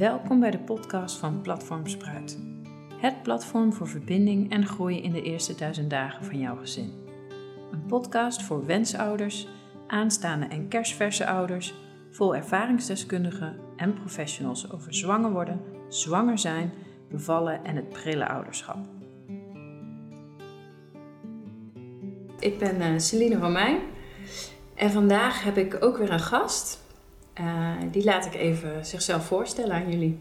Welkom bij de podcast van Platform Spruit. Het platform voor verbinding en groei in de eerste duizend dagen van jouw gezin. Een podcast voor wensouders, aanstaande en kerstverse ouders, vol ervaringsdeskundigen en professionals over zwanger worden, zwanger zijn, bevallen en het prille ouderschap. Ik ben uh, Celine van Mij en vandaag heb ik ook weer een gast. Uh, die laat ik even zichzelf voorstellen aan jullie.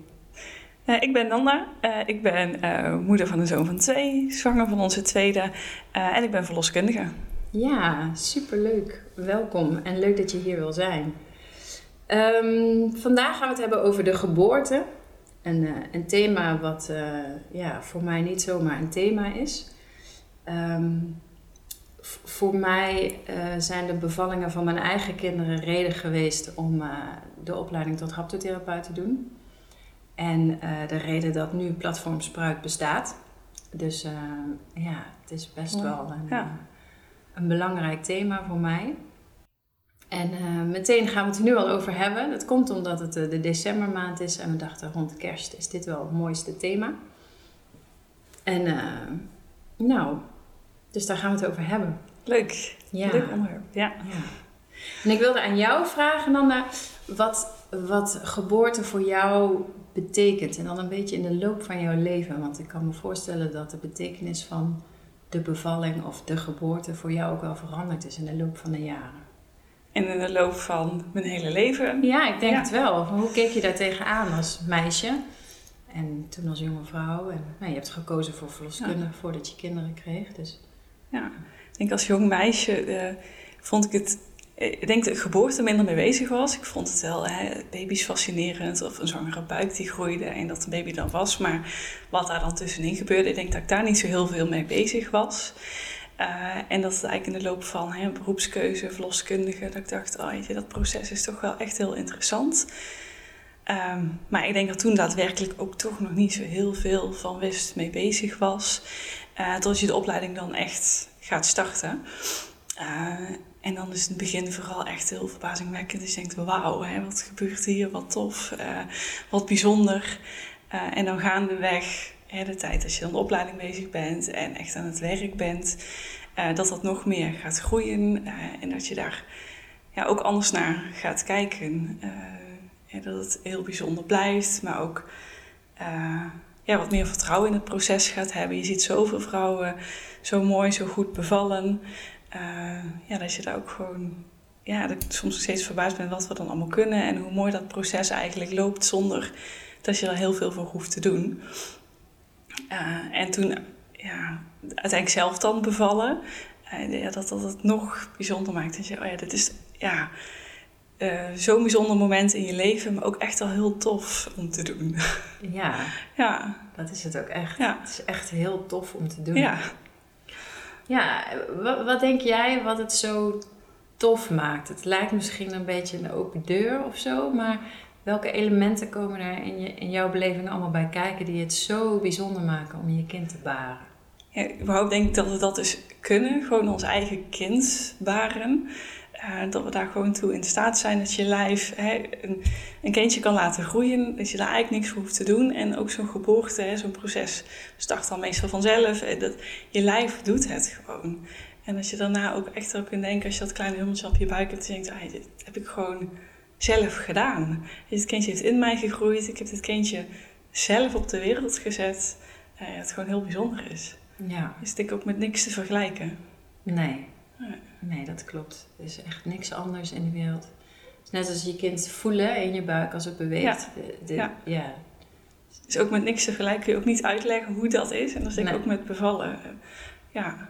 Uh, ik ben Nanda. Uh, ik ben moeder van een zoon van twee, zwanger van onze tweede en ik ben verloskundige. Ja, superleuk. Welkom en leuk dat je hier wil zijn. Um, vandaag gaan we het hebben over de geboorte. Een, een thema wat ja, voor mij niet zomaar een thema is. Um, voor mij uh, zijn de bevallingen van mijn eigen kinderen reden geweest om uh, de opleiding tot haptotherapeut te doen. En uh, de reden dat nu Platform Spruit bestaat. Dus ja, het is best wel een, ja. een, belangrijk thema voor mij. En meteen gaan we het er nu al over hebben. Dat komt omdat het de decembermaand is en we dachten rond kerst is dit wel het mooiste thema. En nou, dus daar gaan we het over hebben. Leuk. Ja. Leuk onderwerp. Ja. ja. En ik wilde aan jou vragen, Nanda, wat, wat geboorte voor jou betekent. En dan een beetje in de loop van jouw leven. Want ik kan me voorstellen dat de betekenis van de bevalling of de geboorte voor jou ook wel veranderd is in de loop van de jaren. En in de loop van mijn hele leven? Ja, ik denk het wel. Hoe keek je daar tegenaan als meisje? En toen als jonge vrouw. En nou, je hebt gekozen voor verloskundige ja. voordat je kinderen kreeg. Dus ja, ik denk als jong meisje uh, vond ik het. Ik denk dat ik geboorte minder mee bezig was. Ik vond het wel hè, baby's fascinerend of een zwangere buik die groeide en dat een baby dan was. Maar wat daar dan tussenin gebeurde, ik denk dat ik daar niet zo heel veel mee bezig was. Uh, en dat het eigenlijk in de loop van hè, beroepskeuze, verloskundige, dat ik dacht, oh, je, dat proces is toch wel echt heel interessant. Um, maar ik denk dat toen daadwerkelijk ook toch nog niet zo heel veel van wist mee bezig was. Uh, tot je de opleiding dan echt gaat starten. Uh, en dan is het begin vooral echt heel verbazingwekkend. Dus je denkt, wauw, hè, wat gebeurt hier, wat tof, uh, wat bijzonder. en dan gaandeweg, hè, de tijd als je dan de opleiding bezig bent en echt aan het werk bent, dat dat nog meer gaat groeien. en dat je daar ja, ook anders naar gaat kijken. dat het heel bijzonder blijft, maar ook ja, wat meer vertrouwen in het proces gaat hebben. Je ziet zoveel vrouwen zo mooi, zo goed bevallen. Uh, ja, dat je daar ook gewoon, ja, dat ik soms nog steeds verbaasd ben wat we dan allemaal kunnen en hoe mooi dat proces eigenlijk loopt zonder dat je er heel veel voor hoeft te doen. Uh, en toen, ja, uiteindelijk zelf dan bevallen, uh, ja, dat, dat het nog bijzonder maakt. Dat je, oh ja, dit is, ja, uh, zo'n bijzonder moment in je leven, maar ook echt wel heel tof om te doen. Ja, ja. dat is het ook echt. Ja. Het is echt heel tof om te doen. Ja. Ja, wat, wat denk jij wat het zo tof maakt? Het lijkt misschien een beetje een open deur of zo, maar welke elementen komen er in, je, in jouw beleving allemaal bij kijken die het zo bijzonder maken om je kind te baren? Ja, überhaupt denk ik dat we dat dus kunnen, gewoon ons eigen kind baren. Uh, dat we daar gewoon toe in staat zijn dat je lijf hè, een, een, kindje kan laten groeien. Dat je daar eigenlijk niks voor hoeft te doen. En ook zo'n geboorte, zo'n proces start dan meestal vanzelf. Dat, je lijf doet het gewoon. En als je daarna ook echt erop kunt denken, als je dat kleine hummeltje op je buik hebt, denkt, ah, dit heb ik gewoon zelf gedaan. Dit kindje heeft in mij gegroeid. Ik heb dit kindje zelf op de wereld gezet. Uh, het gewoon heel bijzonder is. Ja. Is ik ook met niks te vergelijken. Nee. Nee, dat klopt. Er is echt niks anders in de wereld. net als je kind voelen in je buik als het beweegt. Ja. De, ja. ja. Dus ook met niks tegelijk kun je ook niet uitleggen hoe dat is. En dat is ik ook met bevallen. Ja.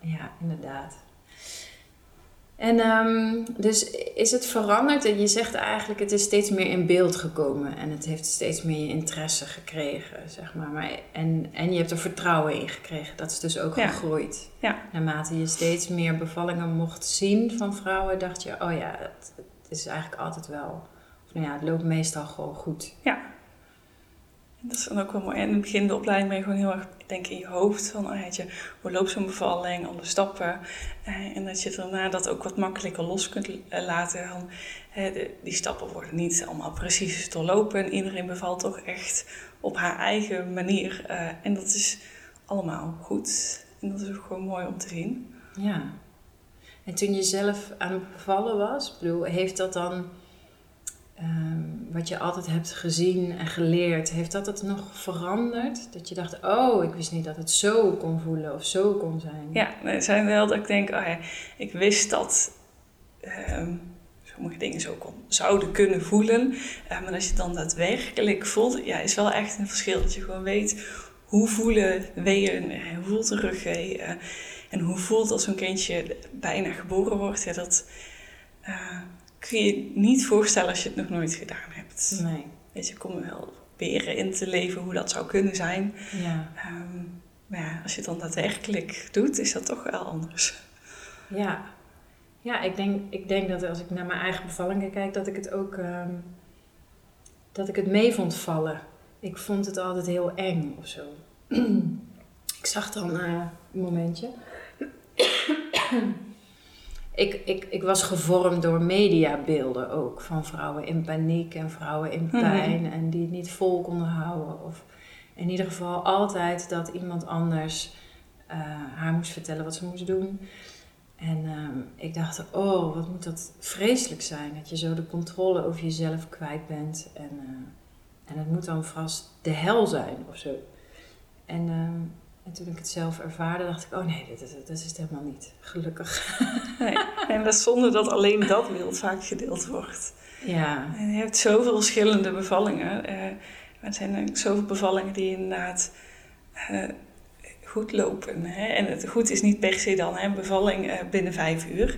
Ja, inderdaad. En um, dus is het veranderd? En je zegt eigenlijk, het is steeds meer in beeld gekomen en het heeft steeds meer je interesse gekregen, zeg maar. maar en, en je hebt er vertrouwen in gekregen. Dat is dus ook gegroeid. Ja. Naarmate je steeds meer bevallingen mocht zien van vrouwen, dacht je, oh ja, het, het is eigenlijk altijd wel. Of nou ja, het loopt meestal gewoon goed. Ja. En dat is dan ook wel mooi. En in het begin de opleiding ben je gewoon heel erg, denk in je hoofd van, oh, je, hoe loopt zo'n bevalling, alle stappen. Eh, en dat je daarna dat ook wat makkelijker los kunt eh, laten. Dan, de, die stappen worden niet allemaal precies doorlopen. Iedereen bevalt toch echt op haar eigen manier. Eh, en dat is allemaal goed. En dat is ook gewoon mooi om te zien. Ja. En toen je zelf aan het bevallen was, bedoel, heeft dat dan Ehm, wat je altijd hebt gezien en geleerd, heeft dat het nog veranderd? Dat je dacht, oh, ik wist niet dat het zo kon voelen of zo kon zijn. Ja, er zijn wel dat ik denk, oh ik wist dat ehm, sommige dingen zo kon, zouden kunnen voelen. Uh, maar als je het dan daadwerkelijk voelt, ja, is wel echt een verschil. Dat je gewoon weet, hoe voelen weeën, eh, hoe voelt rugwee uh, en hoe voelt als zo'n kindje bijna geboren wordt. Ja, dat kun je niet voorstellen als je het nog nooit gedaan hebt. Nee. Weet je, kom er wel proberen in te leven hoe dat zou kunnen zijn. Ja. Ehm, maar ja, als je het dan daadwerkelijk doet, is dat toch wel anders. Ja. Ja, ik denk, ik denk dat als ik naar mijn eigen bevallingen kijk, dat ik het ook... Ehm, dat ik het mee vond vallen. Ik vond het altijd heel eng of zo. ik zag dan uh, een momentje ik, ik, ik was gevormd door mediabeelden ook. Van vrouwen in paniek en vrouwen in mhm. pijn. En die het niet vol konden houden. Of in ieder geval altijd dat iemand anders uh, haar moest vertellen wat ze moest doen. En uh, ik dacht, oh, wat moet dat vreselijk zijn. Dat je zo de controle over jezelf kwijt bent. En, uh, en het moet dan vast de hel zijn of zo. En ehm, en toen ik het zelf ervaarde, dacht ik, oh nee, dit is, dit is het helemaal niet. Gelukkig. Nee, en dat zonder dat alleen dat beeld vaak gedeeld wordt. Ja. En je hebt zoveel verschillende bevallingen. Uh, er zijn zoveel bevallingen die inderdaad uh, goed lopen. Hè? En het goed is niet per se dan hè, een bevalling uh, binnen vijf uur.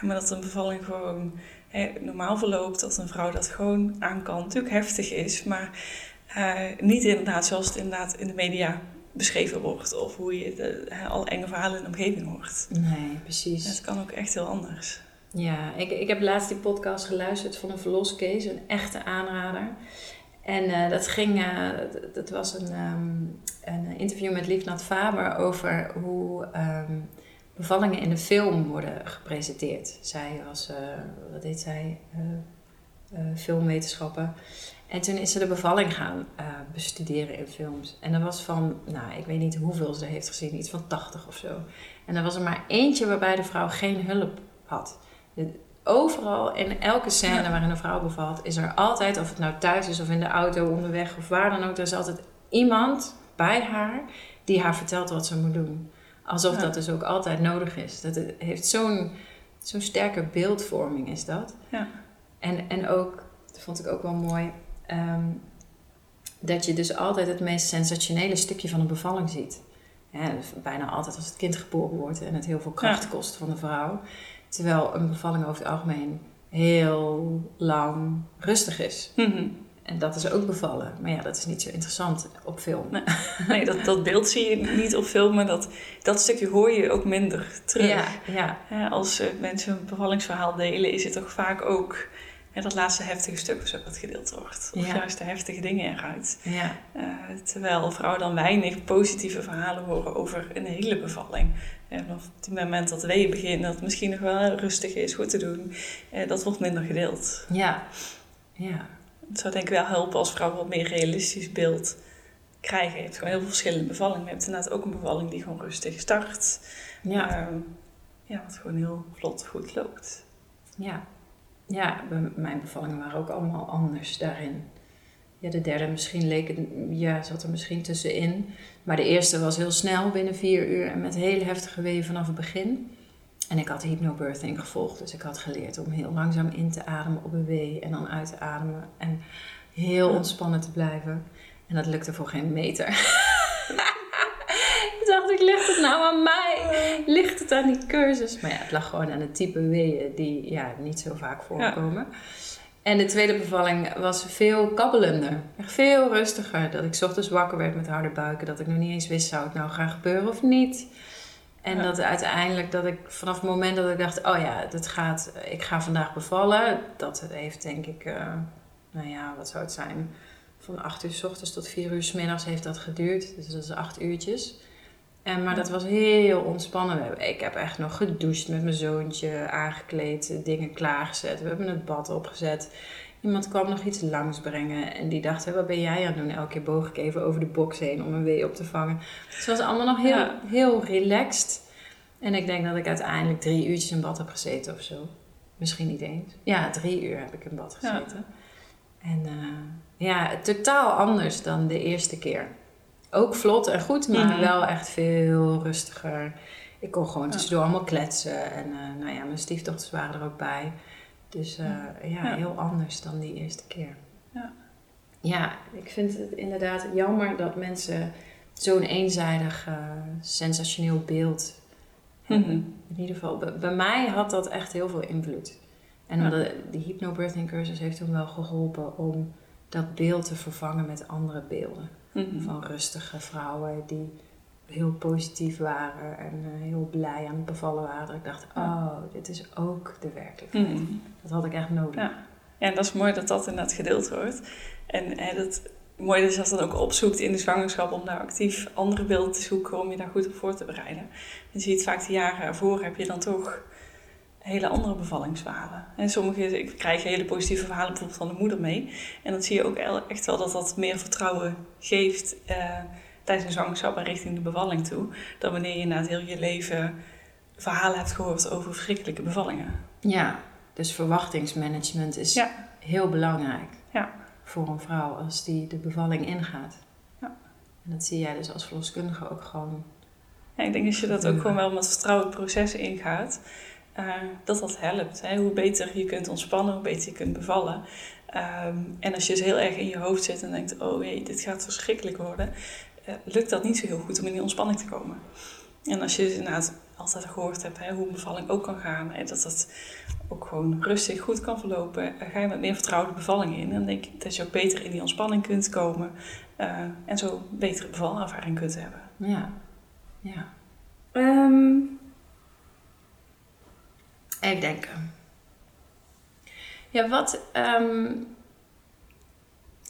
maar dat een bevalling gewoon hè, normaal verloopt. Dat een vrouw dat gewoon aan kan. Natuurlijk heftig is, maar niet inderdaad zoals het inderdaad in de media beschreven wordt of hoe je de, al enge verhalen in de omgeving hoort. Nee, precies. Het kan ook echt heel anders. Ja, ik, ik heb laatst die podcast geluisterd van een verloscase, een echte aanrader. En uh, dat ging, uh, dat, was een, um, een interview met Liefnat Faber over hoe um, bevallingen in de film worden gepresenteerd. Zij was, uh, wat deed zij? filmwetenschappen. En toen is ze de bevalling gaan uh, bestuderen in films. En dat was van, nou, ik weet niet hoeveel ze heeft gezien, iets van 80 of zo. En er was er maar eentje waarbij de vrouw geen hulp had. overal, in elke scène waarin een vrouw bevalt, is er altijd, of het nou thuis is of in de auto, onderweg of waar dan ook, er is altijd iemand bij haar die haar vertelt wat ze moet doen. Alsof dat dus ook altijd nodig is. Dat heeft zo'n zo'n sterke beeldvorming, is dat. Ja. En, en ook, dat vond ik ook wel mooi Ehm, dat je dus altijd het meest sensationele stukje van een bevalling ziet. Bijna altijd als het kind geboren wordt en het heel veel kracht kost van de vrouw. Terwijl een bevalling over het algemeen heel lang rustig is. Mhm. En dat is ook bevallen. Maar ja, dat is niet zo interessant op film. Nee, dat, dat beeld zie je niet op film, maar dat, dat stukje hoor je ook minder terug. Ja, ja. ja als uh, mensen een bevallingsverhaal delen, is het toch vaak ook en dat laatste heftige stuk zo wat gedeeld wordt. Of juist de heftige dingen eruit. Ja. Uh, terwijl vrouwen dan weinig positieve verhalen horen over een hele bevalling. En op het moment dat weeën beginnen, dat het misschien nog wel rustig is, goed te doen, uh, dat wordt minder gedeeld. Ja. ja. Het zou denk ik wel helpen als vrouwen wat meer realistisch beeld krijgen. Je hebt gewoon heel veel verschillende bevallingen. Je hebt inderdaad ook een bevalling die gewoon rustig start. Ja. Uh, ja, wat gewoon heel vlot goed loopt. Ja. Ja, mijn bevallingen waren ook allemaal anders daarin. Ja, de derde misschien leek het, ja, zat er misschien tussenin. Maar de eerste was heel snel, binnen vier uur en met hele heftige weeën vanaf het begin. En ik had hypnobirthing gevolgd, dus ik had geleerd om heel langzaam in te ademen op een wee en dan uit te ademen. En heel ontspannen te blijven. En dat lukte voor geen meter. dacht ik, ligt het nou aan mij? Ligt het aan die cursus? Maar ja, het lag gewoon aan het type weeën die ja, niet zo vaak voorkomen. En de tweede bevalling was veel kabbelender. Echt veel rustiger. Dat ik ochtends wakker werd met harde buiken. Dat ik nog niet eens wist, zou het nou gaan gebeuren of niet? En dat uiteindelijk, dat ik vanaf het moment dat ik dacht, oh ja, dat gaat, ik ga vandaag bevallen. Dat heeft denk ik, uh, nou ja, wat zou het zijn? van 8 uur s ochtends tot 4 uur s middags heeft dat geduurd. Dus dat is 8 uurtjes. En, maar dat was heel ontspannen. Ik heb echt nog gedoucht met mijn zoontje, aangekleed, dingen klaargezet. We hebben het bad opgezet. Iemand kwam nog iets langs brengen en die dacht, wat ben jij aan het doen? Elke keer boog ik even over de box heen om een wee op te vangen. Dus het was allemaal nog heel, Ja. heel relaxed. En ik denk dat ik uiteindelijk drie uurtjes in bad heb gezeten of zo. Misschien niet eens. Ja, drie uur heb ik in bad Ja. gezeten. En eh, ja, totaal anders dan de eerste keer. Ook vlot en goed, maar Mhm. wel echt veel rustiger. Ik kon gewoon tussendoor allemaal kletsen. En eh, nou ja, mijn stiefdochters waren er ook bij. Dus eh, ja, Ja. heel anders dan die eerste keer. Ja. Ja, ik vind het inderdaad jammer dat mensen zo'n eenzijdig, eh, sensationeel beeld hebben. Mhm. In ieder geval, bij, bij mij had dat echt heel veel invloed. En Ja. de, die hypnobirthing cursus heeft toen wel geholpen om dat beeld te vervangen met andere beelden. Van rustige vrouwen die heel positief waren en eh, heel blij aan het bevallen waren. Dat ik dacht, oh, dit is ook de werkelijkheid. Dat had ik echt nodig. Ja. Ja, en dat is mooi dat dat inderdaad gedeeld wordt. En hè, dat, mooi dat je dat dan ook opzoekt in de zwangerschap om daar actief andere beelden te zoeken om je daar goed op voor te bereiden. Je ziet vaak de jaren ervoor heb je dan toch hele andere bevallingsverhalen. En sommige, ik krijg hele positieve verhalen bijvoorbeeld van de moeder mee. En dan zie je ook echt wel dat dat meer vertrouwen geeft eh, tijdens een zwangerschap en richting de bevalling toe. Dan wanneer je na het heel je leven verhalen hebt gehoord over verschrikkelijke bevallingen. Ja, dus verwachtingsmanagement is Ja. heel belangrijk Ja. voor een vrouw als die de bevalling ingaat. Ja. En dat zie jij dus als verloskundige ook gewoon. Ja, ik denk als je dat ook gewoon wel met vertrouwen het proces ingaat, eh, dat dat helpt. Hè? Hoe beter je kunt ontspannen, hoe beter je kunt bevallen. Ehm, en als je dus heel erg in je hoofd zit en denkt, oh jee, dit gaat verschrikkelijk worden, eh, lukt dat niet zo heel goed om in die ontspanning te komen. En als je dus inderdaad altijd gehoord hebt hè, hoe een bevalling ook kan gaan, en dat dat ook gewoon rustig goed kan verlopen, eh, ga je met meer vertrouwen de bevalling in. En dan denk ik dat je ook beter in die ontspanning kunt komen eh, en zo een betere bevalervaring kunt hebben. Ja. Ja. Ehm, even denken. Ja, wat. ehm,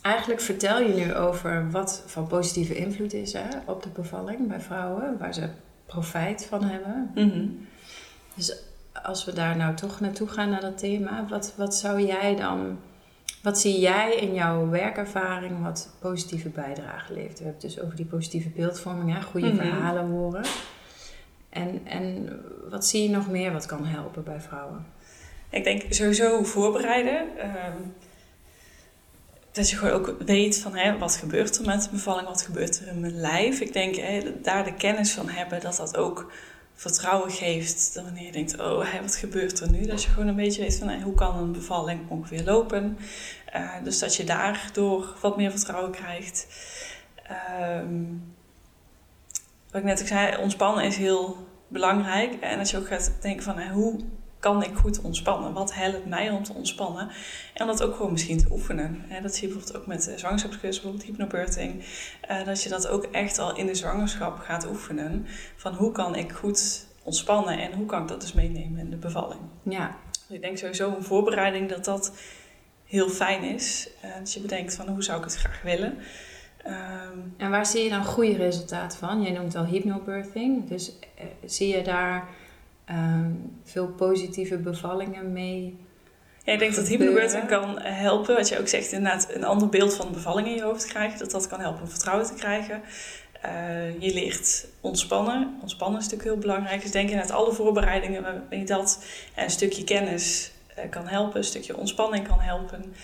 eigenlijk vertel je nu over wat van positieve invloed is hè, op de bevalling bij vrouwen, waar ze profijt van hebben. Mhm. Als we daar nou toch naartoe gaan naar dat thema, wat, wat zou jij dan. Wat zie jij in jouw werkervaring wat positieve bijdrage levert? We hebben het dus over die positieve beeldvorming, hè? goede Mhm. verhalen horen. En, en wat zie je nog meer wat kan helpen bij vrouwen? Ik denk sowieso voorbereiden. ehm, dat je gewoon ook weet van hè, wat gebeurt er met de bevalling, wat gebeurt er in mijn lijf. Ik denk hè, daar de kennis van hebben, dat dat ook vertrouwen geeft. Dat wanneer je denkt, oh hè, wat gebeurt er nu? Dat je gewoon een beetje weet van hoe kan een bevalling ongeveer lopen. Eh, dus dat je daardoor wat meer vertrouwen krijgt. Ehm, wat ik net ook zei, ontspannen is heel belangrijk. En dat je ook gaat denken van hè, hoe kan ik goed ontspannen? Wat helpt mij om te ontspannen? En dat ook gewoon misschien te oefenen. Dat zie je bijvoorbeeld ook met de zwangerschapscursus, bijvoorbeeld hypnobirthing. Eh, dat je dat ook echt al in de zwangerschap gaat oefenen. Van hoe kan ik goed ontspannen en hoe kan ik dat dus meenemen in de bevalling? Ja, Dus ik denk sowieso een voorbereiding dat dat heel fijn is. Eh, dat je bedenkt van hoe zou ik het graag willen. Ehm, en waar zie je dan goede resultaten van? Jij noemt al hypnobirthing, dus eh, zie je daar ehm, veel positieve bevallingen mee? Ja, ik denk dat hypnobirthing kan helpen. Wat je ook zegt, inderdaad een ander beeld van bevalling in je hoofd krijgen. Dat dat kan helpen om vertrouwen te krijgen. Eh, je leert ontspannen. Ontspannen is natuurlijk heel belangrijk. Dus denk inderdaad alle voorbereidingen waarbij dat en een stukje kennis eh, kan helpen. Een stukje ontspanning kan helpen.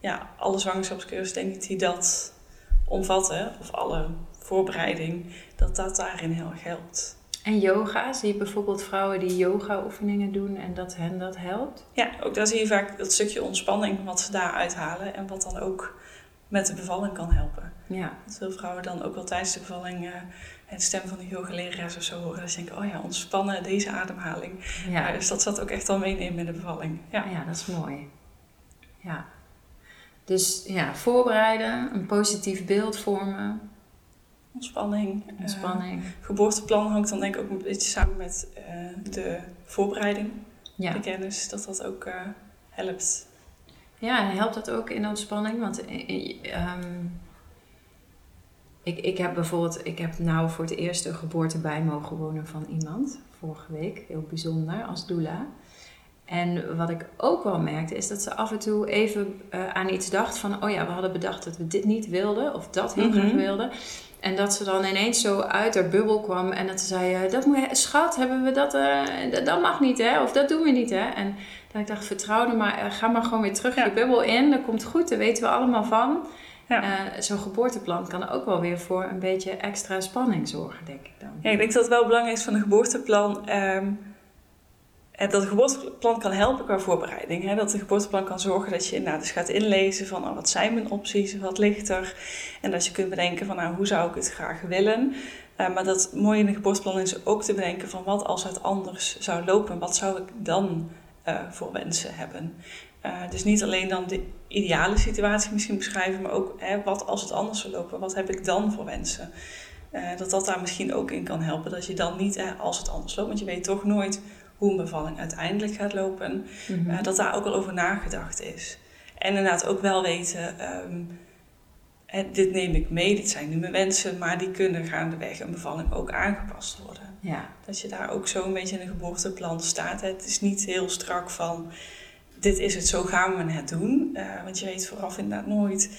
Ja, alle zwangerschapscursus denk ik die dat omvatten. Of alle voorbereiding. Dat dat daarin heel erg helpt. En yoga, zie je bijvoorbeeld vrouwen die yoga oefeningen doen en dat hen dat helpt? Ja, ook daar zie je vaak dat stukje ontspanning wat ze daar uithalen en wat dan ook met de bevalling kan helpen. Ja, Dat veel vrouwen dan ook wel tijdens de bevalling eh, het stem van de yogalerares of zo horen. Dat ze denken, oh ja, ontspannen, deze ademhaling. Ja. dus dat zat ook echt wel meenemen in de bevalling. Ja. ja dat is mooi. Ja. Dus ja, voorbereiden, een positief beeld vormen, Ontspanning. eh, ontspanning. geboorteplan hangt dan denk ik ook een beetje samen met eh, de voorbereiding, Ja. de kennis, dat dat ook eh, helpt. Ja, en helpt dat ook in ontspanning? Want ehm, ik, ik heb bijvoorbeeld, ik heb nou voor het eerst een geboorte bij mogen wonen van iemand. Vorige week, heel bijzonder, als doula. En wat ik ook wel merkte, is dat ze af en toe even uh, aan iets dacht van... oh ja, we hadden bedacht dat we dit niet wilden of dat heel graag mhm. wilden. En dat ze dan ineens zo uit haar bubbel kwam en dat ze zei... Eh, dat moet, schat, hebben we dat, uh, dat, mag niet hè, of dat doen we niet hè. En dat ik dacht, vertrouw er maar, ga maar gewoon weer terug je bubbel in. Dat komt goed, daar weten we allemaal van. Ja. Zo'n geboorteplan kan ook wel weer voor een beetje extra spanning zorgen, denk ik dan. Ja, ik denk dat het wel belangrijk is van een geboorteplan... Ehm, en dat geboorteplan kan helpen qua voorbereiding. Hè? Dat een geboorteplan kan zorgen dat je nou, dus gaat inlezen van oh, wat zijn mijn opties, wat ligt er. En dat je kunt bedenken van nou, hoe zou ik het graag willen. Uh, maar dat mooie in een geboorteplan is ook te bedenken van wat als het anders zou lopen. Wat zou ik dan uh, voor wensen hebben. Uh, dus niet alleen dan de ideale situatie misschien beschrijven, maar ook hè, wat als het anders zou lopen. Wat heb ik dan voor wensen? dat dat daar misschien ook in kan helpen. Dat je dan niet als het anders loopt, want je weet toch nooit hoe een bevalling uiteindelijk gaat lopen, mhm. eh, dat daar ook al over nagedacht is. En inderdaad ook wel weten, ehm, dit neem ik mee, dit zijn nu mijn wensen, maar die kunnen gaandeweg een bevalling ook aangepast worden. Ja. Dat je daar ook zo een beetje in een geboorteplan staat. Het is niet heel strak van, dit is het, zo gaan we het doen. Uh, want je weet vooraf inderdaad nooit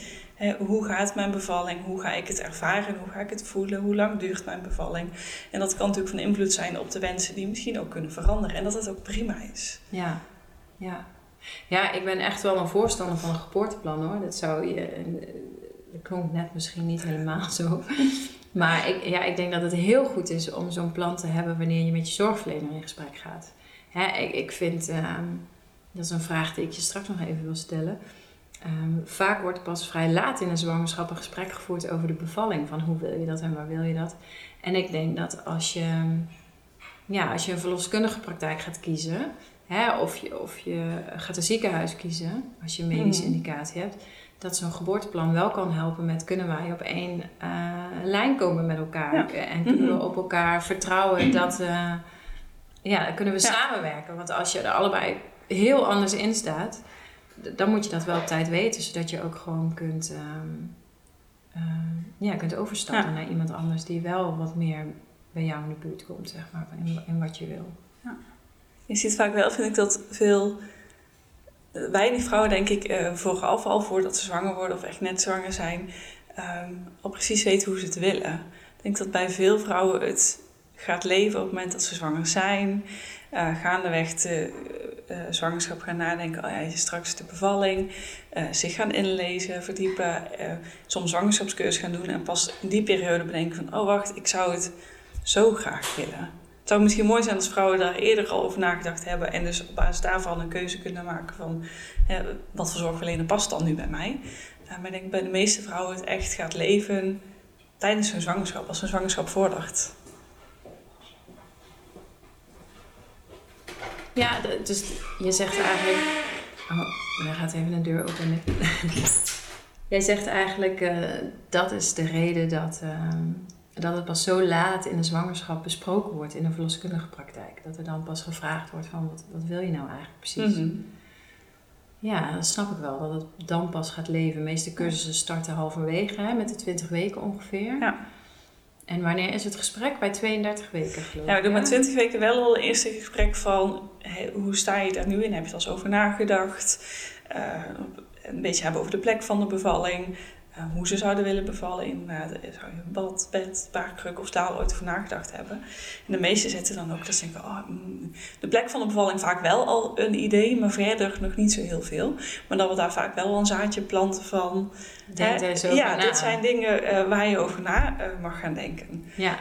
hoe gaat mijn bevalling? Hoe ga ik het ervaren? Hoe ga ik het voelen? Hoe lang duurt mijn bevalling? En dat kan natuurlijk van invloed zijn op de wensen die misschien ook kunnen veranderen. En dat het ook prima is. Ja, ja. Ja, ik ben echt wel een voorstander van een geboorteplan hoor. Dat zou je. Klonk net misschien niet helemaal zo. Maar ik, ja, ik denk dat het heel goed is om zo'n plan te hebben wanneer je met je zorgverlener in gesprek gaat. Hè, ik, ik vind, ehm, dat is een vraag die ik je straks nog even wil stellen. Ehm, vaak wordt pas vrij laat in een zwangerschap een gesprek gevoerd over de bevalling. Van hoe wil je dat en waar wil je dat? En ik denk dat als je, ja, als je een verloskundige praktijk gaat kiezen, hè, of, je, of je gaat een ziekenhuis kiezen, als je een medische mhm. indicatie hebt, dat zo'n geboorteplan wel kan helpen met kunnen wij op één uh, lijn komen met elkaar. En kunnen we mhm. op elkaar vertrouwen dat, uh, ja, kunnen we samenwerken. Want als je er allebei heel anders in staat, dan moet je dat wel op tijd weten, zodat je ook gewoon kunt, ehm, ehm, ja, kunt overstappen naar iemand anders die wel wat meer bij jou in de buurt komt, zeg maar, in, in wat je wil. Ja. Je ziet vaak wel, vind ik, dat veel, weinig vrouwen, denk ik, uh, vooraf al voordat ze zwanger worden of echt net zwanger zijn, um, al precies weten hoe ze het willen. Ik denk dat bij veel vrouwen het gaat leven op het moment dat ze zwanger zijn. Uh, gaandeweg de uh, zwangerschap gaan nadenken. Oh ja, straks de bevalling. Uh, zich gaan inlezen, verdiepen. soms zwangerschapscursus gaan doen. En pas in die periode bedenken van... Oh wacht, ik zou het zo graag willen. Het zou misschien mooi zijn als vrouwen daar eerder al over nagedacht hebben. En dus op basis daarvan een keuze kunnen maken van... wat voor zorgverlener past dan nu bij mij? maar ik denk bij de meeste vrouwen het echt gaat leven tijdens hun zwangerschap. Als hun zwangerschap vordert. Ja, dus je zegt eigenlijk. Oh, daar gaat even een deur open. Jij zegt eigenlijk uh, dat is de reden dat, uh, dat het pas zo laat in de zwangerschap besproken wordt in de verloskundige praktijk. Dat er dan pas gevraagd wordt van wat, wat wil je nou eigenlijk precies? Mm Ja, dat snap ik wel, dat het dan pas gaat leven. De meeste cursussen starten halverwege, hè, met de 20 weken ongeveer. Ja. En wanneer is het gesprek? Bij 32 weken geloof ik. Ja, we doen maar 20 weken wel al een eerste gesprek van hoe sta je daar nu in? Heb je er al over nagedacht? Uh, een beetje hebben over de plek van de bevalling. Eh, hoe ze zouden willen bevallen. Inderdaad, zou je een bad, bed, baarkruk of staal ooit over nagedacht hebben. En de meesten zitten dan ook dat ze denken, oh, mm, de plek van de bevalling vaak wel al een idee, maar verder nog niet zo heel veel. Maar dat we daar vaak wel een zaadje planten van. Denk hè, zo ja, dit zijn dingen uh, waar je over na uh, mag gaan denken. Ja.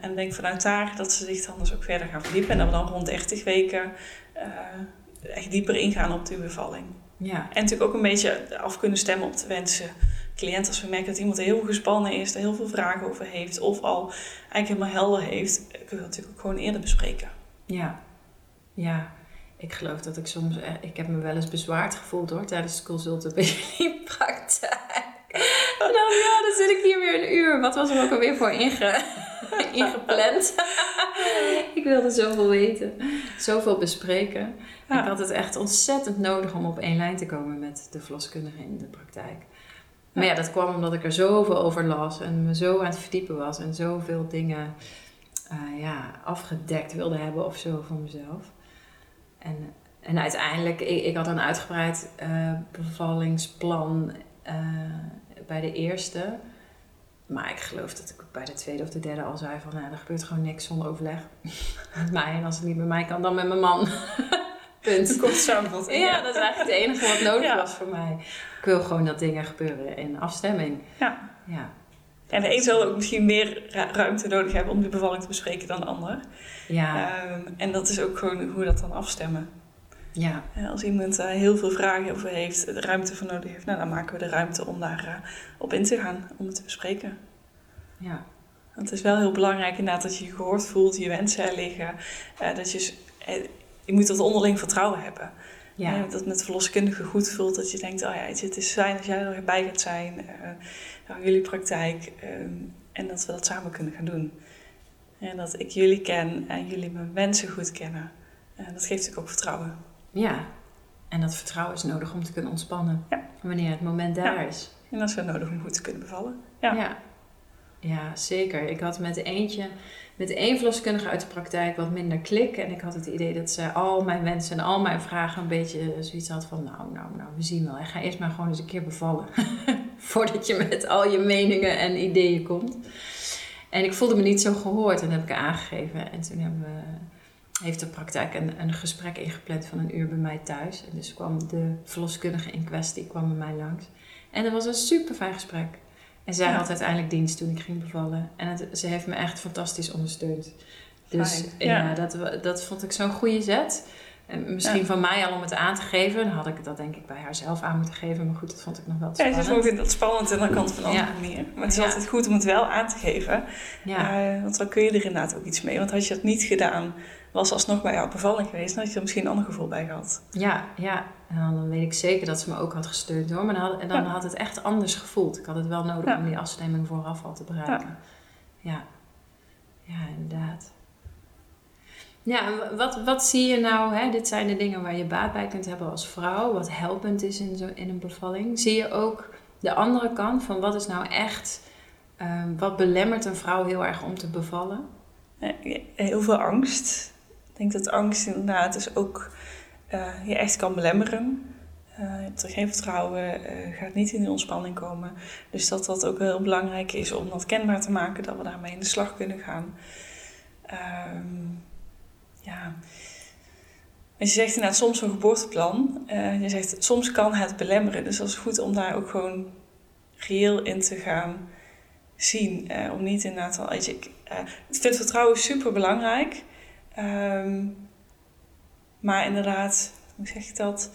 en denk vanuit daar dat ze zich dan dus ook verder gaan verdiepen. En dat we dan rond 30 weken echt dieper ingaan op die bevalling. Ja. En natuurlijk ook een beetje af kunnen stemmen op de wensen cliënt, als we merken dat iemand heel gespannen is, er heel veel vragen over heeft, of al eigenlijk helemaal helder heeft, kunnen we dat natuurlijk ook gewoon eerder bespreken. Ja, ja. Ik geloof dat ik soms, eh, ik heb me wel eens bezwaard gevoeld hoor, tijdens de consulten bij jullie praktijk. En dan, ja, dan zit ik hier weer een uur. Wat was er ook alweer voor inge, ingepland? ik wilde zoveel weten, zoveel bespreken. Ja. Ik had het echt ontzettend nodig om op één lijn te komen met de verloskundige in de praktijk. Maar ja, dat kwam omdat ik er zoveel over las en me zo aan het verdiepen was en zoveel dingen eh, ja, afgedekt wilde hebben of zo voor mezelf. En, en uiteindelijk, ik, ik had een uitgebreid eh, bevallingsplan eh, bij de eerste. Maar ik geloof dat ik bij de tweede of de derde al zei van... Nou, er gebeurt gewoon niks zonder overleg met mij. En als het niet met mij kan, dan met mijn man. Punt. Korte samenvatting. Ja, dat is eigenlijk het enige wat nodig Ja. was voor mij. Ik wil gewoon dat dingen gebeuren in afstemming. Ja. Ja. En de een zal ook misschien meer ru- ruimte nodig hebben om die bevalling te bespreken dan de ander. Ja. Ehm, en dat is ook gewoon hoe we dat dan afstemmen. ja. Als iemand daar heel veel vragen over heeft, de ruimte voor nodig heeft, nou, dan maken we de ruimte om daar eh, op in te gaan, om het te bespreken. Ja. Want het is wel heel belangrijk inderdaad dat je je gehoord voelt, je wensen er liggen. eh, dat je, eh, je moet dat onderling vertrouwen hebben. Ja. Eh, dat het met verloskundige goed voelt, dat je denkt, oh ja, het is fijn als jij erbij gaat zijn, nou, jullie praktijk, ehm, en dat we dat samen kunnen gaan doen. En dat ik jullie ken en jullie mijn wensen goed kennen. En dat geeft natuurlijk ook vertrouwen. Ja. En dat vertrouwen is nodig om te kunnen ontspannen. Ja. Wanneer het moment daar is. En dat is wel nodig om goed te kunnen bevallen. Ja. Ja. Ja, zeker. Ik had met eentje, met één verloskundige uit de praktijk wat minder klik. En ik had het idee dat ze al mijn wensen en al mijn vragen een beetje zoiets had van... Nou, nou, nou, we zien wel. Ik ga eerst maar gewoon eens een keer bevallen. Voordat je met al je meningen en ideeën komt. En ik voelde me niet zo gehoord en heb ik aangegeven. En toen hebben heeft de praktijk een, een gesprek ingepland van een uur bij mij thuis. En dus kwam de verloskundige in kwestie kwam bij mij langs. En dat was een super fijn gesprek. En zij Ja. had uiteindelijk dienst toen ik ging bevallen. En het, ze heeft me echt fantastisch ondersteund. Dus Fijn, ja, dat, dat vond ik zo'n goede zet. En misschien Ja. van mij al om het aan te geven. Dan had ik dat denk ik bij haar zelf aan moeten geven. Maar goed, dat vond ik nog wel te Ja, het is spannend. ook dat spannend aan de kant van een Ja. andere manier. Maar het is Ja. altijd goed om het wel aan te geven. Ja, Eh, want dan kun je er inderdaad ook iets mee. Want had je dat niet gedaan, was alsnog bij jouw bevalling geweest, dan had je er misschien een ander gevoel bij gehad. ja, ja. En dan, dan weet ik zeker dat ze me ook had gesteund hoor. Maar dan had, en dan Ja. had het echt anders gevoeld. Ik had het wel nodig Ja. om die afstemming vooraf al te bereiken. Ja, ja, inderdaad. Ja, wat, wat zie je nou? Hè? Dit zijn de dingen waar je baat bij kunt hebben als vrouw. Wat helpend is in, zo, in een bevalling. Zie je ook de andere kant van wat is nou echt... ehm, wat belemmert een vrouw heel erg om te bevallen? Eh, heel veel angst. Ik denk dat angst inderdaad dus ook eh, je echt kan belemmeren. Eh, je hebt er geen vertrouwen, eh, gaat niet in die ontspanning komen. Dus dat dat ook heel belangrijk is om dat kenbaar te maken, dat we daarmee in de slag kunnen gaan. Ehm, ja. En je zegt inderdaad soms een geboorteplan. Eh, je zegt soms kan het belemmeren. Dus dat is goed om daar ook gewoon reëel in te gaan zien. Eh, om niet inderdaad al. Weet ik, eh, ik vind vertrouwen super belangrijk. Ehm, maar inderdaad, hoe zeg ik dat?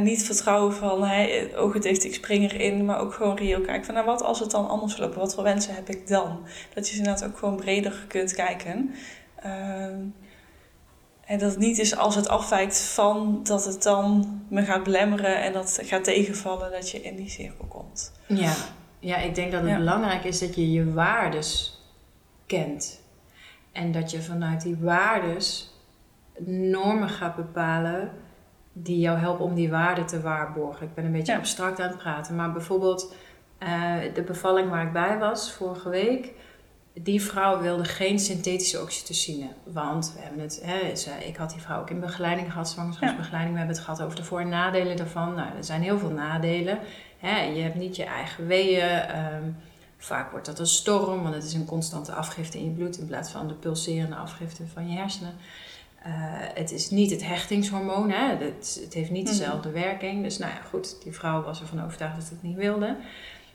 Niet vertrouwen van hey, ogen dicht, ik spring erin, maar ook gewoon reëel kijken van nou, wat als het dan anders loopt? Wat voor wensen heb ik dan? Dat je inderdaad ook gewoon breder kunt kijken. Ehm, en dat het niet is als het afwijkt van dat het dan me gaat belemmeren en dat het gaat tegenvallen dat je in die cirkel komt. Ja, ja ik denk dat het Ja. belangrijk is dat je je waardes kent. En dat je vanuit die waardes normen gaat bepalen die jou helpen om die waarden te waarborgen. Ik ben een beetje Ja. abstract aan het praten, maar bijvoorbeeld eh, de bevalling waar ik bij was vorige week. Die vrouw wilde geen synthetische oxytocine. Want we hebben het, hè, ze, ik had die vrouw ook in begeleiding gehad, zwangerschapsbegeleiding. We hebben het gehad over de voor- en nadelen daarvan. Nou, er zijn heel veel nadelen. Hè, je hebt niet je eigen weeën. ehm, vaak wordt dat een storm, want het is een constante afgifte in je bloed in plaats van de pulserende afgifte van je hersenen. Eh, het is niet het hechtingshormoon, hè? Het, het heeft niet Mhm. dezelfde werking. Dus nou ja, goed, die vrouw was ervan overtuigd dat ze het niet wilde.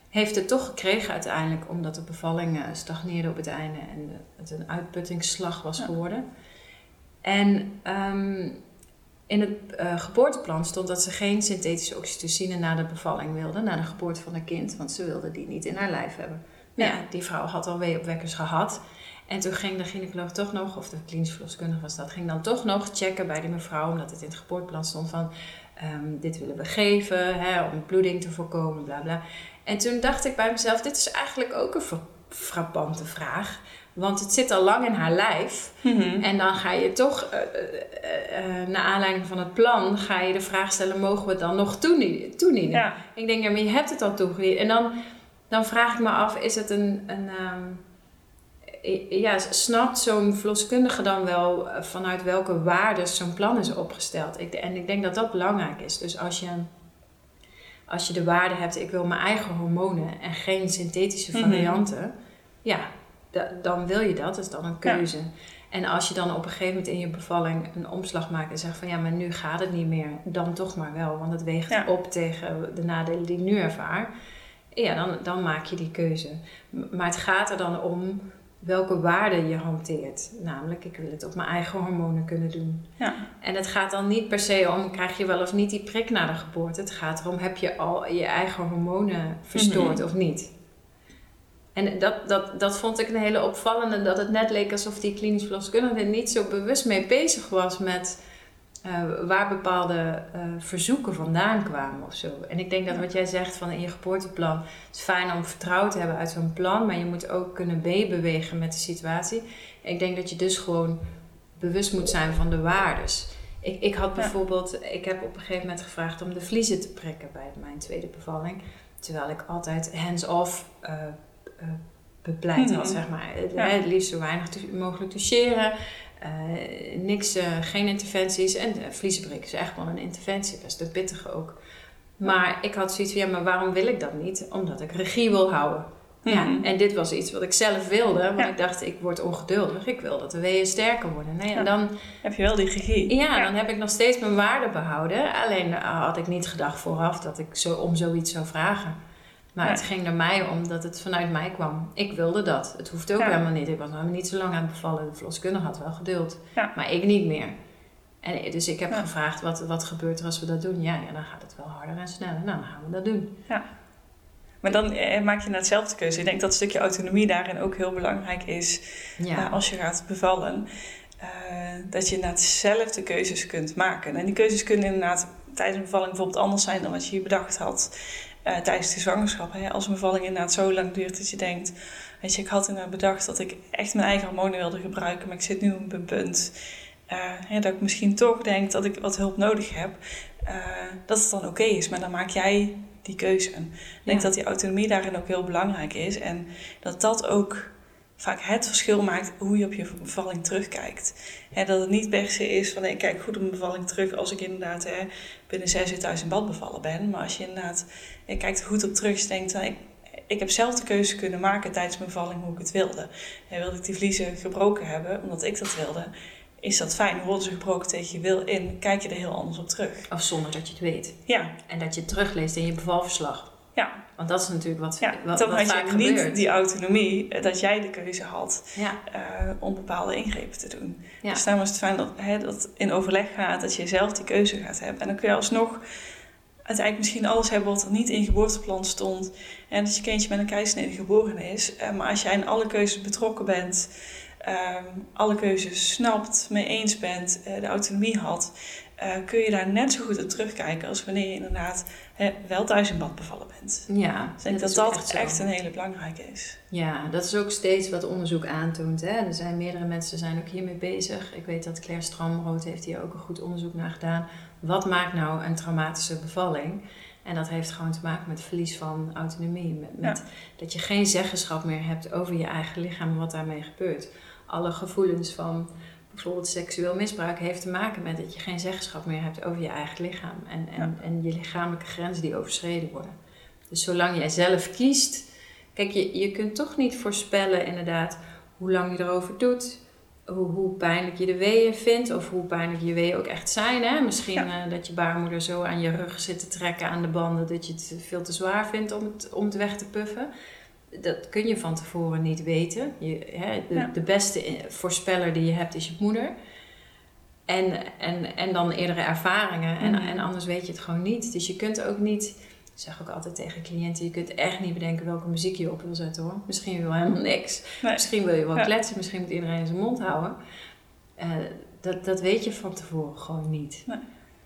Heeft het toch gekregen uiteindelijk, omdat de bevalling eh, stagneerde op het einde en het een uitputtingsslag was Ja. geworden. En ehm, in het eh, geboorteplan stond dat ze geen synthetische oxytocine na de bevalling wilde, na de geboorte van haar kind, want ze wilde die niet in haar lijf hebben. Ja, Ja. die vrouw had al weeopwekkers gehad. En toen ging de gynaecoloog toch nog, of de klinisch verloskundige was dat, ging dan toch nog checken bij die mevrouw, omdat het in het geboorteplan stond van, ehm, dit willen we geven, hè, om bloeding te voorkomen, bla bla. En toen dacht ik bij mezelf, dit is eigenlijk ook een fra- frappante vraag. Want het zit al lang in haar lijf. Mhm. En dan ga je toch, uh, uh, naar aanleiding van het plan, ga je de vraag stellen: mogen we het dan nog toedienen? toedienen? Ja. Ik denk, ja, maar je hebt het al toegediend. En dan, dan vraag ik me af: is het een. een um, ja, snapt zo'n verloskundige dan wel vanuit welke waarden zo'n plan is opgesteld? Ik, en ik denk dat dat belangrijk is. Dus als je, als je de waarde hebt, ik wil mijn eigen hormonen en geen synthetische varianten, mm -hmm. ja, dan wil je dat, dat is dan een keuze. Ja. En als je dan op een gegeven moment in je bevalling een omslag maakt en zegt van ja, maar nu gaat het niet meer, dan toch maar wel, want het weegt Ja. op tegen de nadelen die ik nu ervaar. Ja, dan, dan maak je die keuze. Maar het gaat er dan om welke waarden je hanteert. Namelijk, ik wil het op mijn eigen hormonen kunnen doen. Ja. En het gaat dan niet per se om, krijg je wel of niet die prik na de geboorte. Het gaat erom, heb je al je eigen hormonen verstoord Mhm. of niet. En dat, dat, dat vond ik een hele opvallende, dat het net leek alsof die klinisch verloskundige er niet zo bewust mee bezig was met eh, waar bepaalde eh, verzoeken vandaan kwamen of zo. En ik denk dat wat jij zegt van in je geboorteplan, het is fijn om vertrouwd te hebben uit zo'n plan, maar je moet ook kunnen meebewegen met de situatie. Ik denk dat je dus gewoon bewust moet zijn van de waardes. Ik, ik had bijvoorbeeld, ik heb op een gegeven moment gevraagd om de vliezen te prikken bij mijn tweede bevalling. Terwijl ik altijd hands-off eh, bepleit had, Mhm. zeg maar. Het- Ja. Het liefst zo weinig mogelijk toucheren. Eh, niks, eh, geen interventies. En uh, vliezen prikken is echt wel een interventie. Best een pittige ook. Maar ik had zoiets van, ja, maar waarom wil ik dat niet? Omdat ik regie wil houden. Ja, Mhm. en dit was iets wat ik zelf wilde. Want Ja. ik dacht, ik word ongeduldig. Ik wil dat de weeën sterker worden. Nee, Ja. en dan, Heb je wel die regie? ja, dan heb ik nog steeds mijn waarde behouden. Alleen eh, had ik niet gedacht vooraf dat ik zo om zoiets zou vragen. Maar Ja. het ging er mij om dat het vanuit mij kwam. Ik wilde dat. Het hoeft ook Ja. helemaal niet. Ik was helemaal niet zo lang aan het bevallen. De verloskundige had wel geduld. Ja. Maar ik niet meer. En, dus ik heb Ja. gevraagd, wat, wat gebeurt er als we dat doen? Ja, ja, dan gaat het wel harder en sneller. Nou, dan gaan we dat doen. Maar dan eh, maak je naar hetzelfde keuze. Ik denk dat een stukje autonomie daarin ook heel belangrijk is. Ja, eh, als je gaat bevallen. eh, dat je inderdaad zelf de keuzes kunt maken. En die keuzes kunnen inderdaad tijdens een bevalling bijvoorbeeld anders zijn dan wat je hier bedacht had. Eh, tijdens de zwangerschap. Hè? Als een bevalling inderdaad zo lang duurt dat je denkt... Weet je, ik had inderdaad bedacht dat ik echt mijn eigen hormonen wilde gebruiken. Maar ik zit nu op een punt eh, hè, dat ik misschien toch denk dat ik wat hulp nodig heb. eh, dat het dan oké is. Maar dan maak jij die keuze. Ik denk Ja. dat die autonomie daarin ook heel belangrijk is. En dat dat ook vaak het verschil maakt hoe je op je bevalling terugkijkt. Hè, dat het niet per se is van ik kijk goed op mijn bevalling terug als ik inderdaad binnen zes uur thuis in bad bevallen ben. Maar als je inderdaad je kijkt er goed op terug, je denkt van, ik, ik heb zelf de keuze kunnen maken tijdens mijn bevalling hoe ik het wilde. En wilde ik die vliezen gebroken hebben omdat ik dat wilde, is dat fijn. Worden ze gebroken tegen je wil in, kijk je er heel anders op terug. of zonder dat je het weet. Ja, En dat je het terugleest in je bevalverslag. ja. Want dat is natuurlijk wat, ja. wat, dan wat had je niet die autonomie eh, dat jij de keuze had. Ja, eh, om bepaalde ingrepen te doen. Ja. Dus daarom is het fijn dat, hè, dat het in overleg gaat, dat je zelf die keuze gaat hebben. En dan kun je alsnog uiteindelijk misschien alles hebben wat er niet in je geboorteplan stond. En dat je kindje met een keizersnede geboren is. Eh, maar als jij in alle keuzes betrokken bent, ehm, alle keuzes snapt, mee eens bent, de autonomie had, kun je daar net zo goed op terugkijken als wanneer je inderdaad hè, wel thuis in bad bevallen bent. ja. Dus ik denk dat dat echt, een hele belangrijke is. Ja, dat is ook steeds wat onderzoek aantoont. Hè? Er zijn meerdere mensen zijn ook hiermee bezig. Ik weet dat Claire Stramrood heeft hier ook een goed onderzoek naar gedaan. Wat maakt nou een traumatische bevalling? En dat heeft gewoon te maken met verlies van autonomie. Met, met Dat je geen zeggenschap meer hebt over je eigen lichaam en wat daarmee gebeurt. Alle gevoelens van bijvoorbeeld seksueel misbruik heeft te maken met dat je geen zeggenschap meer hebt over je eigen lichaam. En, en, en je lichamelijke grenzen die overschreden worden. Dus zolang jij zelf kiest. Kijk, je, je kunt toch niet voorspellen inderdaad hoe lang je erover doet. Hoe, hoe pijnlijk je de weeën vindt. Of hoe pijnlijk je weeën ook echt zijn. Hè? Misschien eh, dat je baarmoeder zo aan je rug zit te trekken aan de banden. Dat je het veel te zwaar vindt om het, om het weg te puffen. Dat kun je van tevoren niet weten. Je, hè, de, Ja. de beste voorspeller die je hebt is je moeder. En, en, en dan eerdere ervaringen. En, Mhm. en anders weet je het gewoon niet. Dus je kunt ook niet... Ik zeg ook altijd tegen cliënten... Je kunt echt niet bedenken welke muziek je op wil zetten hoor. Misschien wil je helemaal niks. Nee. Misschien wil je wel Ja. kletsen. Misschien moet iedereen zijn mond houden. Eh, dat, dat weet je van tevoren gewoon niet. Nee.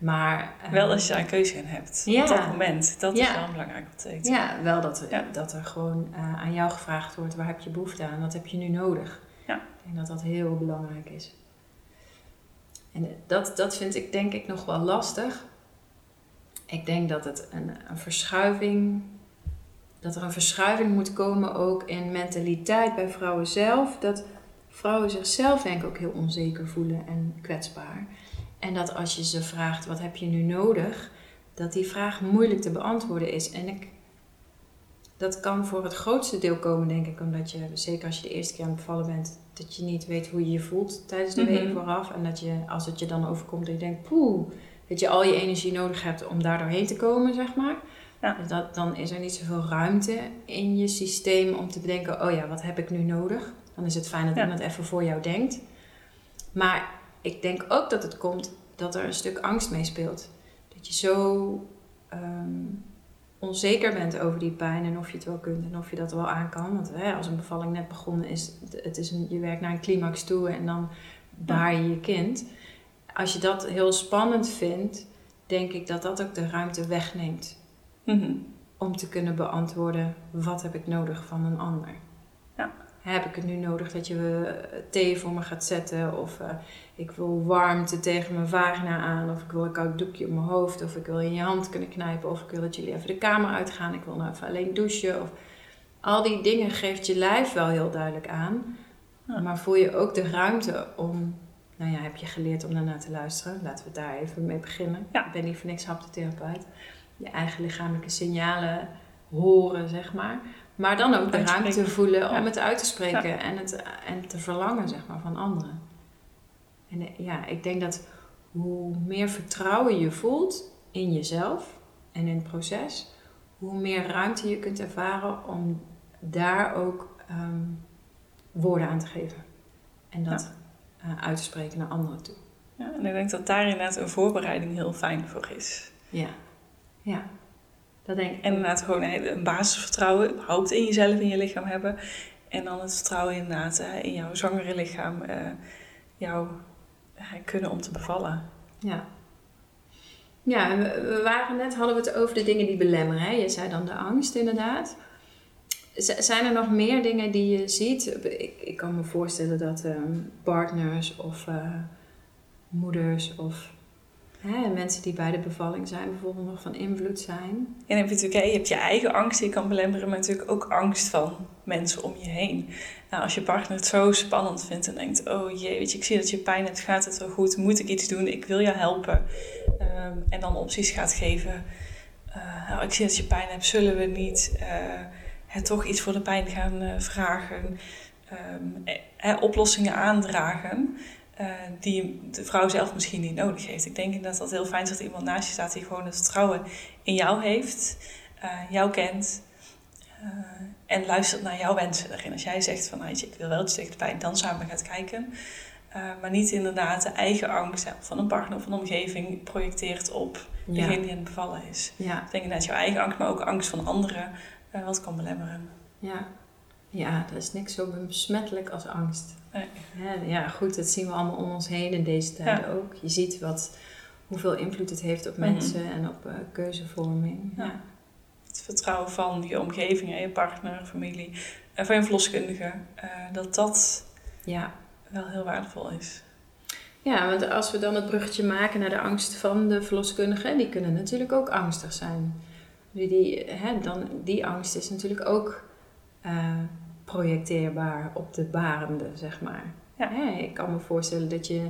Maar... eh, Wel als je daar een keuze in hebt. Ja. Op dat moment. Dat is wel belangrijk om te weten. Ja, wel dat er, Ja. dat er gewoon eh, aan jou gevraagd wordt... Waar heb je behoefte aan? Wat heb je nu nodig? Ja. Ik denk dat dat heel belangrijk is. En dat, dat vind ik denk ik nog wel lastig. Ik denk dat het een, een verschuiving dat er een verschuiving moet komen ook in mentaliteit bij vrouwen zelf. Dat vrouwen zichzelf denk ik ook heel onzeker voelen en kwetsbaar. En dat als je ze vraagt, wat heb je nu nodig? Dat die vraag moeilijk te beantwoorden is. En ik, dat kan voor het grootste deel komen, denk ik, omdat je, zeker als je de eerste keer aan het bevallen bent, dat je niet weet hoe je je voelt tijdens de mm week vooraf. En dat je, als het je dan overkomt, dat je denkt, poeh, dat je al je energie nodig hebt om daar doorheen te komen, zeg maar. Ja. Dus dat, dan is er niet zoveel ruimte in je systeem om te bedenken, oh ja, wat heb ik nu nodig? Dan is het fijn dat iemand even voor jou denkt. Maar ik denk ook dat het komt dat er een stuk angst meespeelt. Dat je zo ehm, onzeker bent over die pijn en of je het wel kunt en of je dat wel aan kan. Want hè, als een bevalling net begonnen is, het is een, je werkt naar een climax toe en dan baar je je kind. Als je dat heel spannend vindt, denk ik dat dat ook de ruimte wegneemt Mhm. Om te kunnen beantwoorden, wat heb ik nodig van een ander? Heb ik het nu nodig dat je eh, thee voor me gaat zetten? Of uh, ik wil warmte tegen mijn vagina aan? Of ik wil een koud doekje op mijn hoofd? Of ik wil in je hand kunnen knijpen? Of ik wil dat jullie even de kamer uitgaan? Ik wil nou even alleen douchen? Of... Al die dingen geeft je lijf wel heel duidelijk aan. Maar voel je ook de ruimte om nou ja, heb je geleerd om daarna te luisteren? Laten we daar even mee beginnen. Ja. Ik ben niet voor niks haptotherapeut je eigen lichamelijke signalen horen, zeg maar. Maar dan ook de ruimte voelen om het uit te spreken en, het, en te verlangen, zeg maar, van anderen. En eh, ja, ik denk dat hoe meer vertrouwen je voelt in jezelf en in het proces, hoe meer ruimte je kunt ervaren om daar ook ehm, woorden aan te geven. En dat uh, uit te spreken naar anderen toe. Ja, en ik denk dat daar inderdaad een voorbereiding heel fijn voor is. Ja, ja, dat denk ik. En inderdaad gewoon een basisvertrouwen, überhaupt in jezelf, in je lichaam hebben. En dan het vertrouwen inderdaad in jouw zwangere lichaam, uh, jou uh, kunnen om te bevallen. Ja. Ja, we waren net, hadden we het over de dingen die belemmeren. Hè? Je zei dan de angst inderdaad. zijn er nog meer dingen die je ziet? Ik, ik kan me voorstellen dat ehm, partners of uh, moeders of Hè, mensen die bij de bevalling zijn bijvoorbeeld nog van invloed zijn. En je natuurlijk, je hebt je eigen angst die je kan belemmeren, maar natuurlijk ook angst van mensen om je heen. Nou, als je partner het zo spannend vindt en denkt, oh jee, weet je, ik zie dat je pijn hebt, gaat het wel goed, moet ik iets doen, ik wil je helpen. Ehm, en dan opties gaat geven. Uh, nou, ik zie dat je pijn hebt, zullen we niet het toch iets voor de pijn gaan uh, vragen? Um, oplossingen aandragen. Uh, die de vrouw zelf misschien niet nodig heeft. Ik denk dat dat heel fijn is dat iemand naast je staat die gewoon het vertrouwen in jou heeft, uh, jou kent uh, en luistert naar jouw wensen erin. Als jij zegt van, nou, ik wil wel iets tegen de pijn, dan samen gaat kijken. maar niet inderdaad de eigen angst van een partner of een omgeving projecteert op degene die aan het bevallen is. Ja. Ik denk dat jouw eigen angst, maar ook angst van anderen, wat kan belemmeren. Ja. Ja, er is niks zo besmettelijk als angst. Ja, goed, dat zien we allemaal om ons heen in deze tijden ook. Je ziet wat, hoeveel invloed het heeft op mhm. mensen en op uh, keuzevorming. Ja. Het vertrouwen van je omgeving, je partner, familie, en van je verloskundige, uh, dat dat ja. wel heel waardevol is. Ja, want als we dan het bruggetje maken naar de angst van de verloskundige, die kunnen natuurlijk ook angstig zijn. Die, hè, dan, die angst is natuurlijk ook uh, projecteerbaar op de barende, zeg maar. Ja. ik kan me voorstellen dat je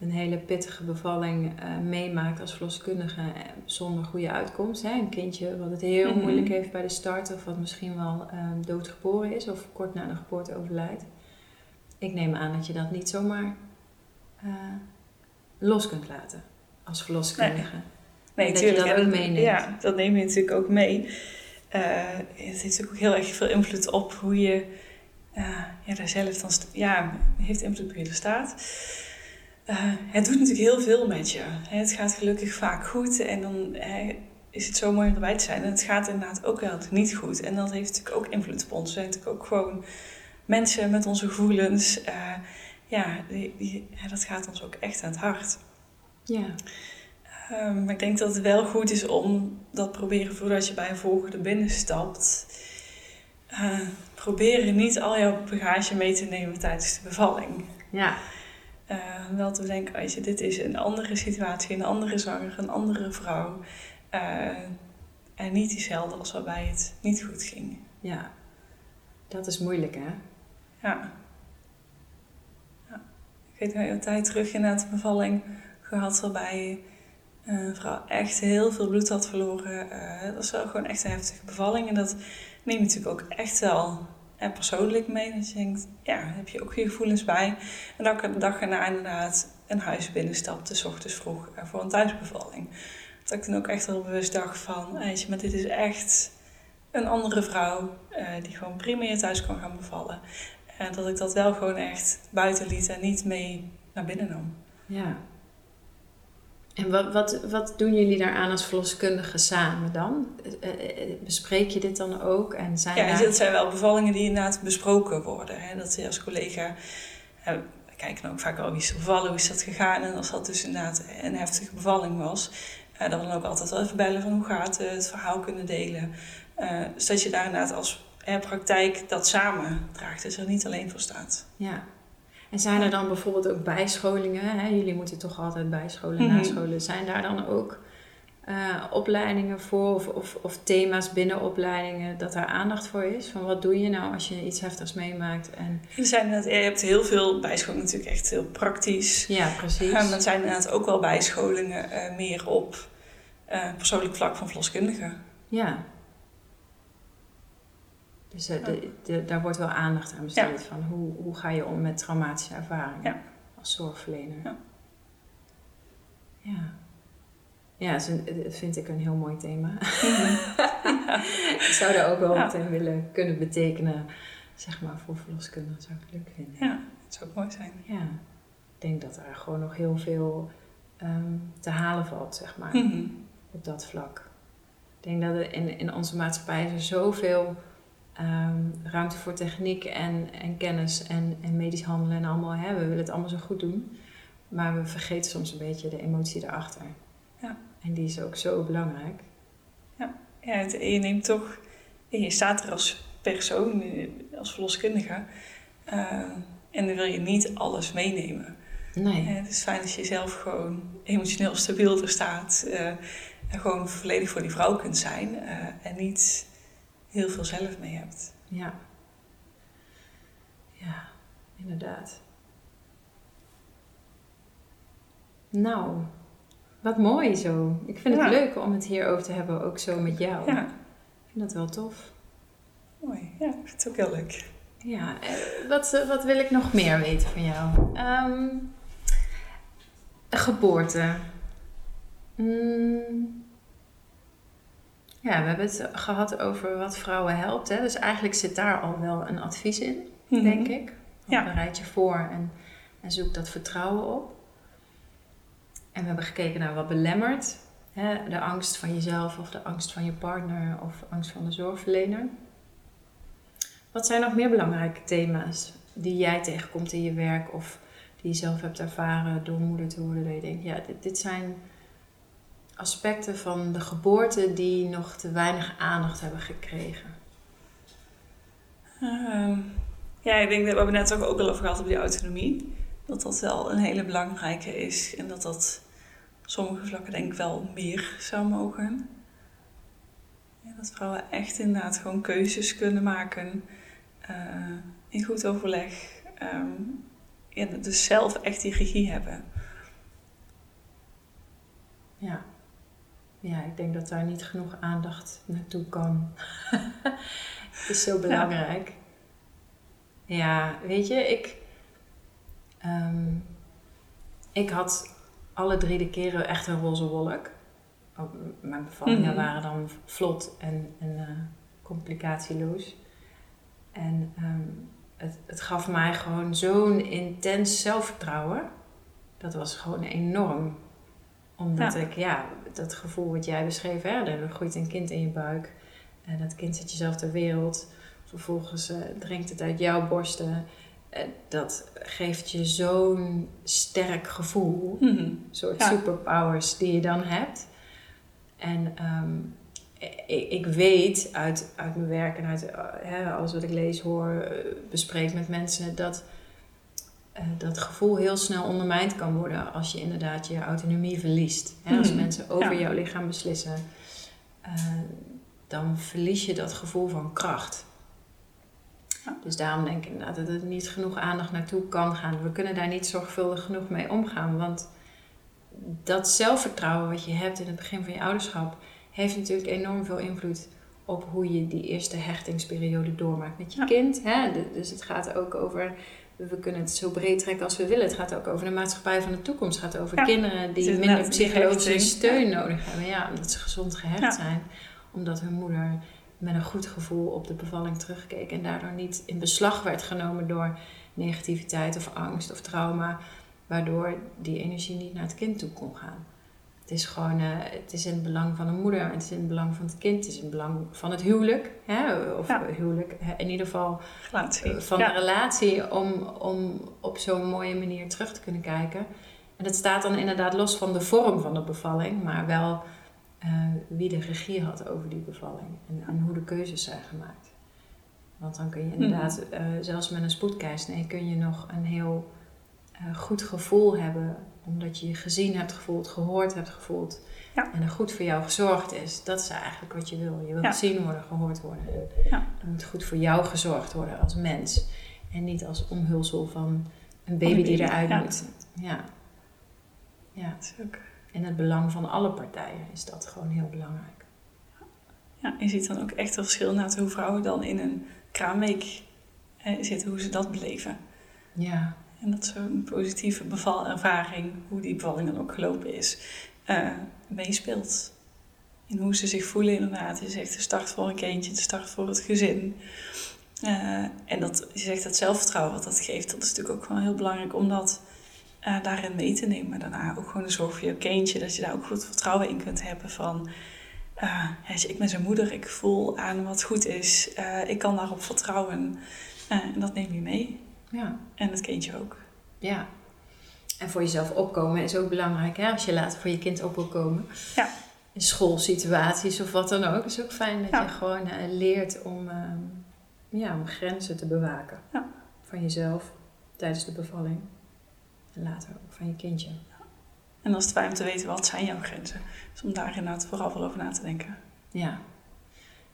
een hele pittige bevalling uh, meemaakt als verloskundige eh, zonder goede uitkomst. Hè? Een kindje wat het heel mhm. moeilijk heeft bij de start of wat misschien wel uh, doodgeboren is of kort na de geboorte overlijdt. Ik neem aan dat je dat niet zomaar uh, los kunt laten als verloskundige. Nee, natuurlijk. Dat, je dat ook meeneemt. Ja, dat neem je natuurlijk ook mee. Het heeft natuurlijk ook heel erg veel invloed op hoe je uh, ja, daar zelf dan ja, heeft invloed op je er staat. Uh, het doet natuurlijk heel veel met je. Het gaat gelukkig vaak goed en dan is het zo mooi om erbij te zijn. En het gaat inderdaad ook wel niet goed. En dat heeft natuurlijk ook invloed op ons. We zijn natuurlijk ook gewoon mensen met onze gevoelens. ja, die, dat gaat ons ook echt aan het hart. Ja. Um, maar ik denk dat het wel goed is om dat proberen voordat je bij een volgende binnenstapt. Uh, proberen niet al jouw bagage mee te nemen tijdens de bevalling. Ja. Uh, wel te bedenken, als je, dit is een andere situatie, een andere zanger, een andere vrouw. Uh, en niet diezelfde als waarbij het niet goed ging. Ja, dat is moeilijk hè? Ja. ja. Ik weet nog een tijd terug inderdaad de bevalling gehad waarbij een vrouw echt heel veel bloed had verloren. Uh, dat was wel gewoon echt een heftige bevalling. En dat neem je natuurlijk ook echt wel persoonlijk mee. Dat je denkt, ja, heb je ook je gevoelens bij. En dat ik de dag erna inderdaad een huis binnenstapte, s ochtends vroeg, eh, voor een thuisbevalling. Dat ik toen ook echt wel bewust dacht van, je, maar dit is echt een andere vrouw die gewoon prima je thuis kan gaan bevallen. En dat ik dat wel gewoon echt buiten liet en niet mee naar binnen nam. Ja. En wat, wat, wat doen jullie daaraan als verloskundigen samen dan? Eh, eh, bespreek je dit dan ook? En zijn ja, dat zijn wel bevallingen die inderdaad besproken worden. Hè? Dat je als collega... we kijken ook vaak al wie is bevallen, hoe is dat gegaan. En als dat dus inderdaad een heftige bevalling was... dan dan ook altijd wel even bellen van hoe gaat het, het verhaal kunnen delen. Uh, dus dat je daar inderdaad als praktijk dat samen draagt. Dus er niet alleen voor staat. Ja, en zijn er dan bijvoorbeeld ook bijscholingen? Hè? Jullie moeten toch altijd bijscholen, mm -hmm. nascholen. Zijn daar dan ook uh, opleidingen voor of, of, of, thema's binnen opleidingen dat daar aandacht voor is? Van wat doe je nou als je iets heftigs meemaakt? En... Er zijn je hebt heel veel bijscholingen natuurlijk echt heel praktisch. Ja, precies. Maar er zijn inderdaad ook wel bijscholingen uh, meer op uh, persoonlijk vlak van verloskundigen. Ja, dus uh, de, de, daar wordt wel aandacht aan besteed van hoe, hoe ga je om met traumatische ervaringen als zorgverlener. Ja. Ja, ja dat vind ik een heel mooi thema. ik zou daar ook wel wat in willen kunnen betekenen, zeg maar, voor verloskundigen. zou ik het leuk vinden. Ja, dat zou ook mooi zijn. Ja, ik denk dat er gewoon nog heel veel um, te halen valt, zeg maar, mm -hmm. op dat vlak. Ik denk dat er in, in onze maatschappij is er zoveel um, ruimte voor techniek en, en kennis en, en medisch handelen en allemaal. Hè. We willen het allemaal zo goed doen. Maar we vergeten soms een beetje de emotie erachter. Ja. En die is ook zo belangrijk. Ja, ja het, je neemt toch... Je staat er als persoon, als verloskundige. Uh, en dan wil je niet alles meenemen. Nee. Uh, het is fijn als je zelf gewoon emotioneel stabiel er staat. Uh, en gewoon volledig voor die vrouw kunt zijn. en niet heel veel zelf mee hebt. Ja. Ja, inderdaad. Nou, wat mooi zo. Ik vind het leuk om het hierover te hebben, ook zo met jou. Ja, Ik vind dat wel tof. mooi. Ja, het ook heel leuk. Ja, wat, eh, wat wil ik nog meer weten van jou? Ehm, geboorte. Mm. Ja, we hebben het gehad over wat vrouwen helpt. Hè? Dus eigenlijk zit daar al wel een advies in, denk ik. Ja. Bereid je voor en, en zoek dat vertrouwen op. En we hebben gekeken naar wat belemmert. Hè? De angst van jezelf of de angst van je partner of de angst van de zorgverlener. Wat zijn nog meer belangrijke thema's die jij tegenkomt in je werk of die je zelf hebt ervaren door moeder te worden? Dat je denkt, ja, dit, dit zijn aspecten van de geboorte die nog te weinig aandacht hebben gekregen. Ehm, ja, ik denk dat we hebben net ook, ook al over gehad op die autonomie. Dat dat wel een hele belangrijke is. En dat dat op sommige vlakken denk ik wel meer zou mogen. Ja, dat vrouwen echt inderdaad gewoon keuzes kunnen maken. eh, in goed overleg. ehm, ja, dus zelf echt die regie hebben. Ja. Ja, ik denk dat daar niet genoeg aandacht naartoe kan. Het is zo belangrijk. Ja, weet je, ik, ehm, ik had alle drie de keren echt een roze wolk. Ook Mijn bevallingen Mhm. waren dan vlot en, en eh, complicatieloos. En ehm, het, het gaf mij gewoon zo'n intens zelfvertrouwen. Dat was gewoon enorm. Omdat Ja. ik, ja, dat gevoel wat jij beschreef, hè, er groeit een kind in je buik. En dat kind zet jezelf ter wereld. Vervolgens eh, drinkt het uit jouw borsten. Eh, dat geeft je zo'n sterk gevoel. Een soort Ja. superpowers die je dan hebt. En ehm, ik, ik weet uit, uit mijn werk en uit hè, alles wat ik lees, hoor, bespreek met mensen, dat dat gevoel heel snel ondermijnd kan worden als je inderdaad je autonomie verliest. Hè, als mhm. mensen over jouw lichaam beslissen, dan verlies je dat gevoel van kracht. Dus daarom denk ik inderdaad dat er niet genoeg aandacht naartoe kan gaan. We kunnen daar niet zorgvuldig genoeg mee omgaan. Want dat zelfvertrouwen wat je hebt in het begin van je ouderschap, heeft natuurlijk enorm veel invloed op hoe je die eerste hechtingsperiode doormaakt met je kind. Hè? Dus het gaat ook over, we kunnen het zo breed trekken als we willen. Het gaat ook over de maatschappij van de toekomst. Het gaat over kinderen die minder psychologische steun nodig hebben. Ja, omdat ze gezond gehecht zijn. Omdat hun moeder met een goed gevoel op de bevalling terugkeek. En daardoor niet in beslag werd genomen door negativiteit of angst of trauma. Waardoor die energie niet naar het kind toe kon gaan. Het is gewoon, uh, het is in het belang van een moeder, het is in het belang van het kind, het is in het belang van het huwelijk. Hè? Of huwelijk, in ieder geval relatie. Eh, van de relatie om, om op zo'n mooie manier terug te kunnen kijken. En dat staat dan inderdaad los van de vorm van de bevalling, maar wel uh, wie de regie had over die bevalling en, en, hoe de keuzes zijn gemaakt. Want dan kun je inderdaad, uh, zelfs met een spoedkeizersnee, kun je nog een heel goed gevoel hebben, omdat je je gezien hebt gevoeld, gehoord hebt gevoeld ja. en er goed voor jou gezorgd is. Dat is eigenlijk wat je wil. Je wil gezien worden, gehoord worden. En ja. Er moet goed voor jou gezorgd worden als mens en niet als omhulsel van een baby, die eruit moet. Ja. Ja. In het belang van alle partijen is dat gewoon heel belangrijk. Ja, je ziet dan ook echt een verschil naar hoe vrouwen dan in een kraamweek hè, zitten, hoe ze dat beleven. Ja. En dat zo'n positieve bevalervaring, hoe die bevalling dan ook gelopen is, uh, meespeelt. In hoe ze zich voelen inderdaad. Je zegt de start voor een kindje, de start voor het gezin. Uh, en dat, je zegt dat zelfvertrouwen wat dat geeft, dat is natuurlijk ook wel heel belangrijk omdat uh, daarin mee te nemen. Daarna ook gewoon de zorg voor je kindje. Dat je daar ook goed vertrouwen in kunt hebben van... Ik ben zijn moeder, ik voel aan wat goed is. Ik kan daarop vertrouwen. en dat neem je mee. Ja. En het kindje ook. Ja. En voor jezelf opkomen is ook belangrijk. Hè? Als je later voor je kind op wil komen. Ja. In schoolsituaties of wat dan ook. is ook fijn dat je gewoon leert om, ehm, ja, om grenzen te bewaken. Ja. Van jezelf tijdens de bevalling later ook van je kindje. En dan is het fijn om te weten wat zijn jouw grenzen. Dus om daar inderdaad vooral wel over na te denken. Ja.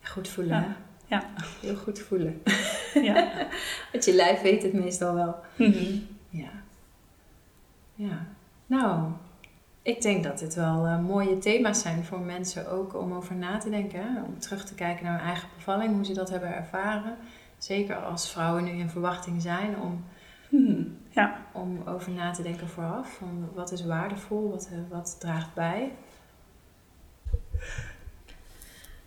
Goed voelen, hè? Ja. Heel goed voelen. Ja. Want je lijf weet het meestal wel. Mhm. Ja. Ja. Nou, ik denk dat dit wel uh, mooie thema's zijn voor mensen ook om over na te denken. Hè? Om terug te kijken naar hun eigen bevalling, hoe ze dat hebben ervaren. Zeker als vrouwen nu in verwachting zijn om hmm. Ja. Om over na te denken vooraf. Van wat is waardevol, wat, eh, wat draagt bij.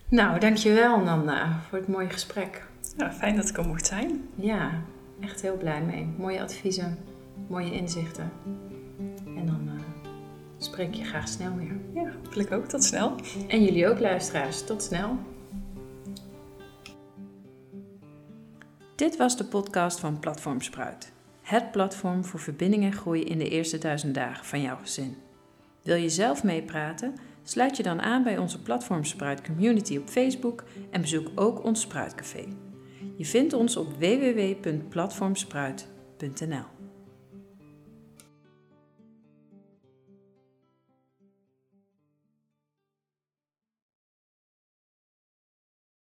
Nou, dankjewel Nanda voor het mooie gesprek. Ja, fijn dat ik er mocht zijn. Ja, echt heel blij mee. Mooie adviezen, mooie inzichten. En dan uh, spreek je graag snel weer. Ja, hopelijk ook. Tot snel. En jullie ook luisteraars. Tot snel. Dit was de podcast van Platform Spruit het platform voor verbinding en groei in de eerste duizend dagen van jouw gezin. Wil je zelf meepraten? Sluit je dan aan bij onze Platform Spruit Community op Facebook en bezoek ook ons Spruitcafé. Je vindt ons op www.platformspruit.nl.